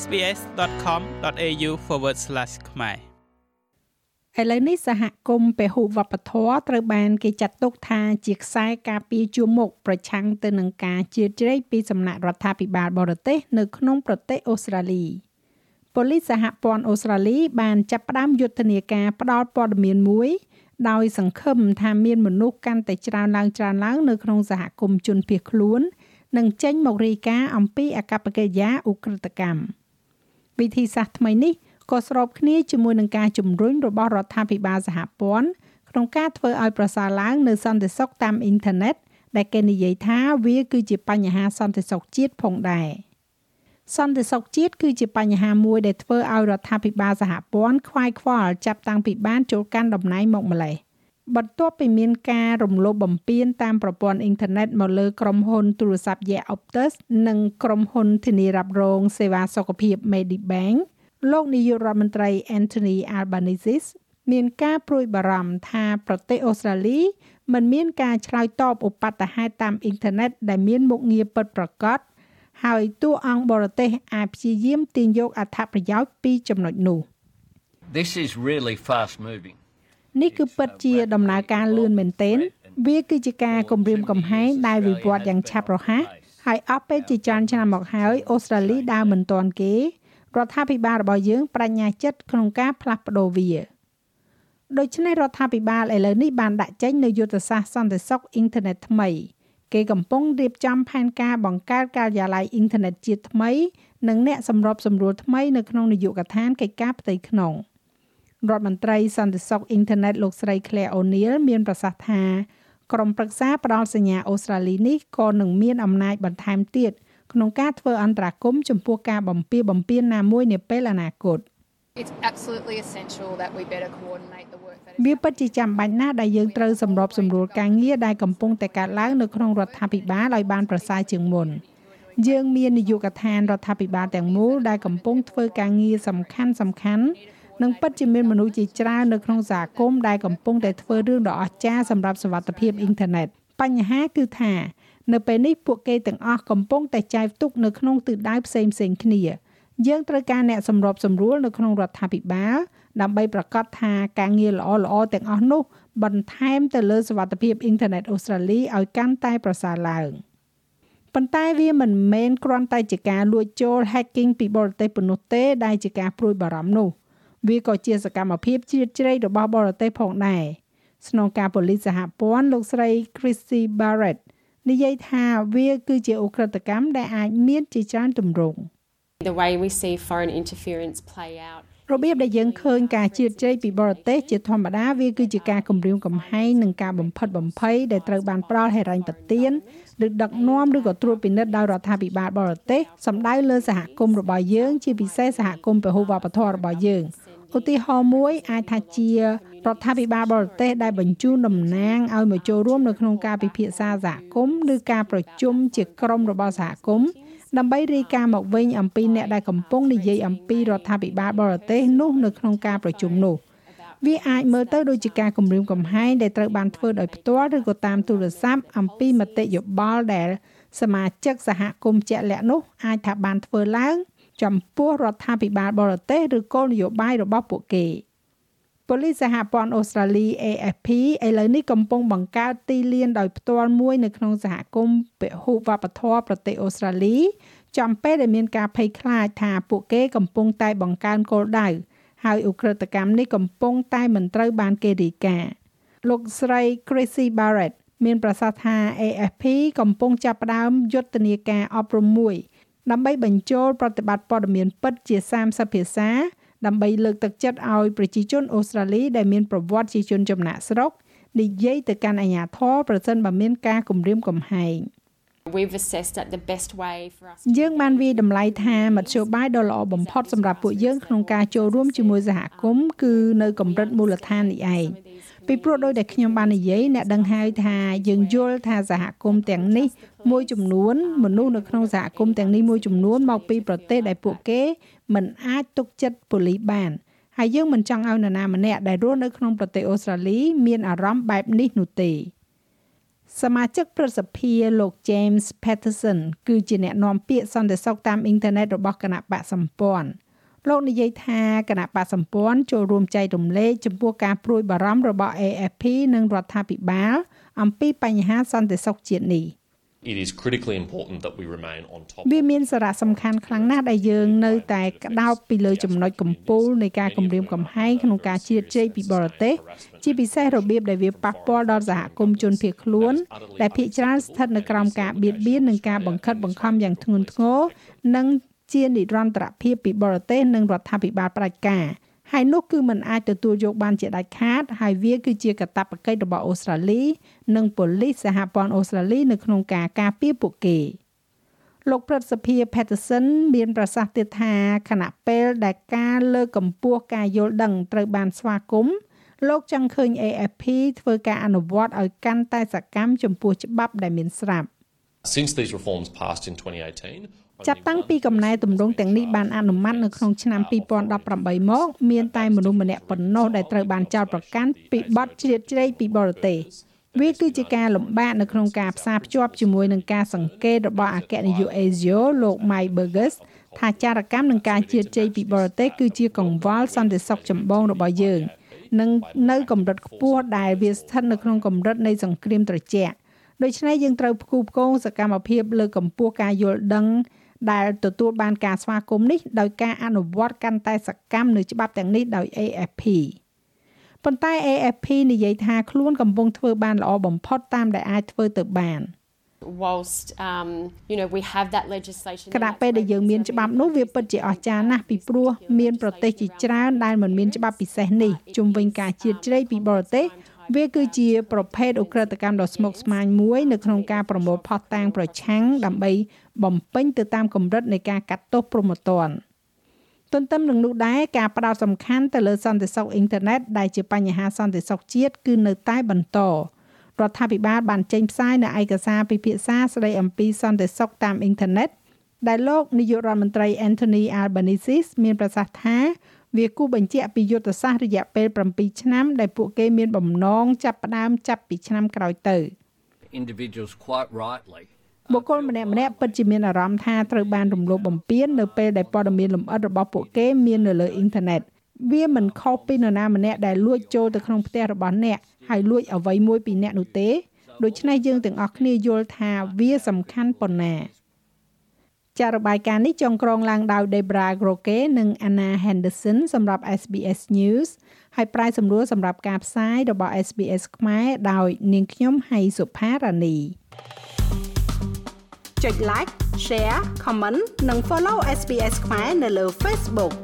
sbs.com.au/ ខ្មែរឥឡូវនេះសហគមន៍ពហុវប្បធម៌ត្រូវបានគេចាត់ទុកថាជាខ្សែការពារជួរមុខប្រឆាំងទៅនឹងការជៀសជ្រែកពីសំណាក់រដ្ឋាភិបាលបរទេសនៅក្នុងប្រទេសអូស្ត្រាលីប៉ូលីសសហព័ន្ធអូស្ត្រាលីបានចាប់ផ្ដើមយុទ្ធនាការផ្ដល់ព័ត៌មានមួយដោយសង្ឃឹមថាមានមនុស្សកាន់តែច្រើនឡើងច្រើនឡើងនៅក្នុងសហគមន៍ជនភៀសខ្លួននឹងចេញមករាយការណ៍អំពីអកប្បកិរិយាឧក្រិដ្ឋកម្ម វិធីសាស្ត្រថ្មីនេះក៏ស្របគ្នាជាមួយនឹងការជំរុញរបស់រដ្ឋាភិបាលសហព័ន្ធក្នុងការធ្វើឲ្យប្រសើរឡើងនៅសន្តិសុខតាមអ៊ីនធឺណិតដែលគេនិយាយថាវាគឺជាបញ្ហាសន្តិសុខជាតិផងដែរសន្តិសុខជាតិគឺជាបញ្ហាមួយដែលធ្វើឲ្យរដ្ឋាភិបាលសហព័ន្ធខ្វាយខ្វល់ចាប់តាំងពីបានចូលកាន់តំណែងមកម្លេះ បន្ទាប់ពីមានការរំលោភបំពានតាមប្រព័ន្ធអ៊ីនធឺណិតមកលើក្រុមហ៊ុនទូរស័ព្ទ Ye Optus និងក្រុមហ៊ុនធានារ៉ាប់រងសេវាសុខភាព Medibank លោកនាយករដ្ឋមន្ត្រី Anthony Albanese មានការព្រួយបារម្ភថាប្រទេសអូស្ត្រាលីមិនមានការឆ្លើយតបឧបតហេតុតាមអ៊ីនធឺណិតដែលមានមុខងារពិតប្រាកដហើយតួអង្គបរទេសអាចព្យាយាមទាញយកអត្ថប្រយោជន៍ពីចំណុចនោះ This is really fast moving នេះគឺពិតជាដំណើរការលឿនមែនទែនវាគឺជាការគម្រាមកំហែងដែលវិវត្តយ៉ាងឆាប់រហ័សហើយអស់ពេលជាច្រើនឆ្នាំមកហើយអូស្ត្រាលីដើរមិនទាន់គេរដ្ឋាភិបាលរបស់យើងបញ្ញាចិត្តក្នុងការផ្លាស់ប្ដូរវាដូច្នេះរដ្ឋាភិបាលឥឡូវនេះបានដាក់ចេញនូវយុទ្ធសាស្ត្រសន្តិសុខអ៊ីនធឺណិតថ្មី គេកំពុងរៀបចំផែនការបង្កើតការិយាល័យអ៊ីនធឺណិតជាតិថ្មី និងអ្នកសម្របសម្រួលថ្មីនៅក្នុងនាយកដ្ឋានកិច្ចការផ្ទៃក្នុង រដ្ឋមន្ត្រីសន្តិសុខអ៊ីនធឺណិតលោកស្រី Claire O'Neil មានប្រសាសន៍ថាក្រុមប្រឹក្សាផ្ដល់សញ្ញាអូស្ត្រាលីនេះក៏នឹងមានអំណាចបន្ថែមទៀតក្នុងការធ្វើអន្តរាគមចំពោះការបំពៀបំពៀនណាមួយនាពេលអនាគត It's absolutely essential that we better coordinate the work that វាពិតជាចាំបាច់ណាស់ដែលយើងត្រូវសម្របសម្រួលការងារដែលកំពុងតែកើតឡើងនៅក្នុងរដ្ឋាភិបាលឲ្យបានប្រសើរជាងមុនយើងមាននាយកដ្ឋានរដ្ឋាភិបាលទាំងមូលដែលកំពុងធ្វើការងារសំខាន់សំខាន់ និងពិតជាមានមនុស្សជាច្រើននៅក្នុងសហគមន៍ដែលកំពុងតែធ្វើរឿងដ៏អស្ចារ្យសម្រាប់សវត្ថិភាពអ៊ីនធឺណិតបញ្ហាគឺថានៅពេលនេះពួកគេទាំងអស់កំពុងតែចែកទុកនៅក្នុងទិសដៅផ្សេងផ្សេងគ្នា យើងត្រូវការអ្នកសម្របសម្រួលនៅក្នុងរដ្ឋាភិបាលដើម្បីប្រកាសថាការងារល្អល្អទាំងអស់នោះបន្ថែមទៅលើសវត្ថិភាពអ៊ីនធឺណិតអូស្ត្រាលីឲ្យកាន់តែប្រសើរឡើងប៉ុន្តែវាមិនមែនគ្រាន់តែជាការលួចចូល hacking ពីបរទេសប៉ុណ្ណោះទេដែលជាការព្រួយបារម្ភនោះ វាក៏ជាសកម្មភាពជ្រៀតជ្រែករបស់បរទេសផងដែរស្នងការប៉ូលីសសហព័ន្ធលោកស្រី Chrissy Barrett និយាយថាវាគឺជាអ ுக ្រិតកម្មដែលអាចមានជាច្រើនទម្រង់ The way we see foreign interference play out របៀបដែលយើងឃើញការជៀតជ្រែកពីបរទេសជាធម្មតាវាគឺជាការគំរាមកំហែងនិងការបំផិតបំភ័យដែលត្រូវបានផ្ដល់ហេរញ្ញប្បទានឬដឹកនាំឬក៏ត្រួតពិនិត្យដោយរដ្ឋាភិបាលបរទេសសម្ដៅលើសហគមន៍របស់យើង ជាពិសេសសហគមន៍ពហុវប្បធម៌របស់យើង ឧទាហរណ៍មួយអាចថាជារដ្ឋាភិបាលបរទេសដែលបញ្ជូនតំណាងឲ្យមកចូលរួមនៅក្នុងការពិភាក្សាសហគមន៍ឬការប្រជុំជាក្រុមរបស់សហគមន៍ដើម្បីរាយការណ៍មកវិញអំពីអ្នកដែលកំពុងនិយាយអំពីរដ្ឋាភិបាលបរទេសនោះនៅក្នុងការប្រជុំនោះវាអាចមើលទៅដូចជាការគម្រាមកំហែងដែលត្រូវបានធ្វើដោយផ្ទាល់ឬក៏តាមទូរស័ព្ទអំពីមតិយោបល់ដែលសមាជិកសហគមន៍ជាក់លាក់នោះអាចថាបានធ្វើឡើង ចំពោះរដ្ឋាភិបាលបរទេសឬគោលនយោបាយរបស់ពួកគេប៉ូលីសសហព័ន្ធអូស្ត្រាលី AFP ឥឡូវនេះកំពុងបង្កើតទីលានដោយផ្ទាល់មួយនៅក្នុងសហគមន៍ពហុវប្បធម៌ប្រទេសអូស្ត្រាលីចំពេលដែលមានការភ័យខ្លាចថាពួកគេកំពុងតែបង្កើនគោលដៅហើយឧក្រិដ្ឋកម្មនេះកំពុងតែមិនត្រូវបានគេរាយការណ៍លោកស្រី Chrissy Barrett មានប្រសាសន៍ថា AFP កំពុងចាប់ផ្ដើមយុទ្ធនាការអប់រំមួយ ដើម្បីបញ្ចូលប្រតិបត្តិព័ត៌មានពិតជា30ភាសាដើម្បីលើកទឹកចិត្តឲ្យប្រជាជនអូស្ត្រាលីដែលមានប្រវត្តិជាជនចំណាក់ស្រុកនិយាយទៅកាន់អាជ្ញាធរប្រសិនបើមានការគំរាមកំហែង We've assessed that the best way for us យើងបានវាតម្លៃថាមធ្យោបាយដ៏ល្អបំផុតសម្រាប់ពួកយើងក្នុងការចូលរួមជាមួយសហគមន៍គឺនៅកម្រិតមូលដ្ឋាននេះឯងពីព្រោះដោយដែលខ្ញុំបាននិយាយអ្នកដឹងហើយថាយើងយល់ថាសហគមន៍ទាំងនេះមួយចំនួនមនុស្សនៅក្នុងសហគមន៍ទាំងនេះមួយចំនួនមកពីប្រទេសដែលពួកគេមិនអាចទុកចិត្តប៉ូលីសបានហើយយើងមិនចង់ឲ្យនរណាម្នាក់ដែលរស់នៅក្នុងប្រទេសអូស្ត្រាលីមានអារម្មណ៍បែបនេះនោះទេ សមាជិកព្រឹទ្ធសភាលោក James Patterson គឺជាអ្នកនាំពាក្យសន្តិសុខតាមអ៊ីនធឺណិតរបស់គណៈបកសម្ព័ន្ធលោកនិយាយថាគណៈបកសម្ព័ន្ធចូលរួមចែករំលែកចំពោះការព្រួយបារម្ភរបស់ AFP និងរដ្ឋាភិបាលអំពីបញ្ហាសន្តិសុខជាតិនេះ។ it is critically important that we remain on top វាមានសារៈសំខាន់ខ្លាំងណាស់ដែលយើងនៅតែក្តោបពីលើចំណុចកំពូលនៃការគម្រាមកំហែងក្នុងការជ្រៀតជ្រែកពីបរទេសជាពិសេសរបៀបដែលវាប៉ះពាល់ដល់សហគមន៍ជនភៀសខ្លួនដែលភៀសច្រើនស្ថិតនៅក្រោមការបៀតបៀននិងការបង្ខិតបង្ខំយ៉ាងធ្ងន់ធ្ងរនិងជានិរន្តរភាពពីបរទេសនិងរដ្ឋាភិបាលផ្ដាច់ការ ហើយនោះគឺมันអាចទទួលយកបានជាដាច់ខាត ហើយវាគឺជាកាតព្វកិច្ចរបស់អូស្ត្រាលី និងប៉ូលីសសហព័ន្ធអូស្ត្រាលីនៅក្នុងការការពារពួកគេលោកប្រសិទ្ធភាព Patterson មានប្រសាសន៍ទៀតថាខណៈពេលដែលការលើកកម្ពស់ការយល់ដឹងត្រូវបានស្វាគមន៍លោកចង់ឃើញ AFP ធ្វើការអនុវត្តឲ្យកាន់តែសកម្មចំពោះច្បាប់ដែលមានស្រាប់ Since these reforms passed in 2018 ចាប់តាំងពីកំណែទម្រង់ទាំងនេះបានអនុម័តនៅក្នុងឆ្នាំ2018មកមានតែមនុស្សម្នាក់ប៉ុណ្ណោះដែលត្រូវបានចោទប្រកាន់ពីបទជ្រៀតជ្រែកពីបរទេសវាគឺជាការលំបាកនៅក្នុងការផ្សារភ្ជាប់ជាមួយនឹងការសង្កេតរបស់អគ្គនាយក Asia លោក Mike Burgess ថាចារកម្មនឹងការជៀតជ័យពីបរទេសគឺជាកង្វល់សន្តិសុខចម្បងរបស់យើងនិងនៅកម្រិតខ្ពស់ដែលវាស្ថិតនៅក្នុងកម្រិតនៃសង្គ្រាមត្រជាក់ដូច្នេះយើងត្រូវផ្គូផ្គងសកម្មភាពលើកកម្ពស់ការយល់ដឹង ដែលទទួលបានការស្វាគមន៍នេះដោយការអនុវត្តកាន់តែសកម្មនៅច្បាប់ទាំងនេះដោយ AFP ប៉ុន្តែ AFP និយាយថាខ្លួនកំពុងធ្វើបានល្អបំផុតតាមដែលអាចធ្វើទៅបាន whilst um you know we have that legislation គណៈពេលដែលយើងមានច្បាប់នោះវាពិតជាអស្ចារ្យណាស់ពីព្រោះមានប្រទេសជាច្រើនដែលមិនមានច្បាប់ពិសេសនេះជុំវិញការជៀតជ្រែកពីបរទេស វាគឺជាប្រភេទអ ுக ្រិតកម្មដ៏ស្មុគស្មាញមួយនៅក្នុងការប្រមូលផុសតាំងប្រឆាំងដើម្បីបំពេញទៅតាមកម្រិតនៃការកាត់ទោសព្រហ្មទណ្ឌទន្ទឹមនឹងនោះដែរការផ្ដោតសំខាន់ទៅលើសន្តិសុខអ៊ីនធឺណិតដែលជាបញ្ហាសន្តិសុខជាតិគឺនៅតែបន្តរដ្ឋាភិបាលបានចេញផ្សាយនៅឯកសារពិភាក្សាស្ដីអំពីសន្តិសុខតាមអ៊ីនធឺណិតដែលលោកនាយករដ្ឋមន្ត្រី Anthony Albanese មានប្រសាសន៍ថា វាគូបញ្ជាក់ពីយុទ្ធសាស្ត្ររយៈពេល7ឆ្នាំដែលពួកគេមានបំណងចាប់ផ្ដើមចាប់ពីឆ្នាំក្រោយទៅ individuals quite rightly បុគ្គលម្នាក់ម្នាក់ពិតជាមានអារម្មណ៍ថាត្រូវបានរំលោភបំពាននៅពេលដែលព័ត៌មានលម្អិតរបស់ពួកគេមាននៅលើអ៊ីនធឺណិតវាមិនខុសពីនរណាម្នាក់ដែលលួចចូលទៅក្នុងផ្ទះរបស់អ្នកហើយលួចអ្វីមួយពីអ្នកនោះទេដូច្នេះយើងទាំងអស់គ្នាយល់ថាវាសំខាន់ប៉ុណ្ណា ចាររបាយការណ៍នេះចងក្រងឡើងដោយ Debra Groke និង Anna Henderson សម្រាប់ SBS News ហើយប្រាយសម្រួលសម្រាប់ការផ្សាយរបស់ SBS ខ្មែរដោយនាងខ្ញុំហៃសុផារ៉ានីចុច like share comment និង follow SBS ខ្មែរនៅលើ Facebook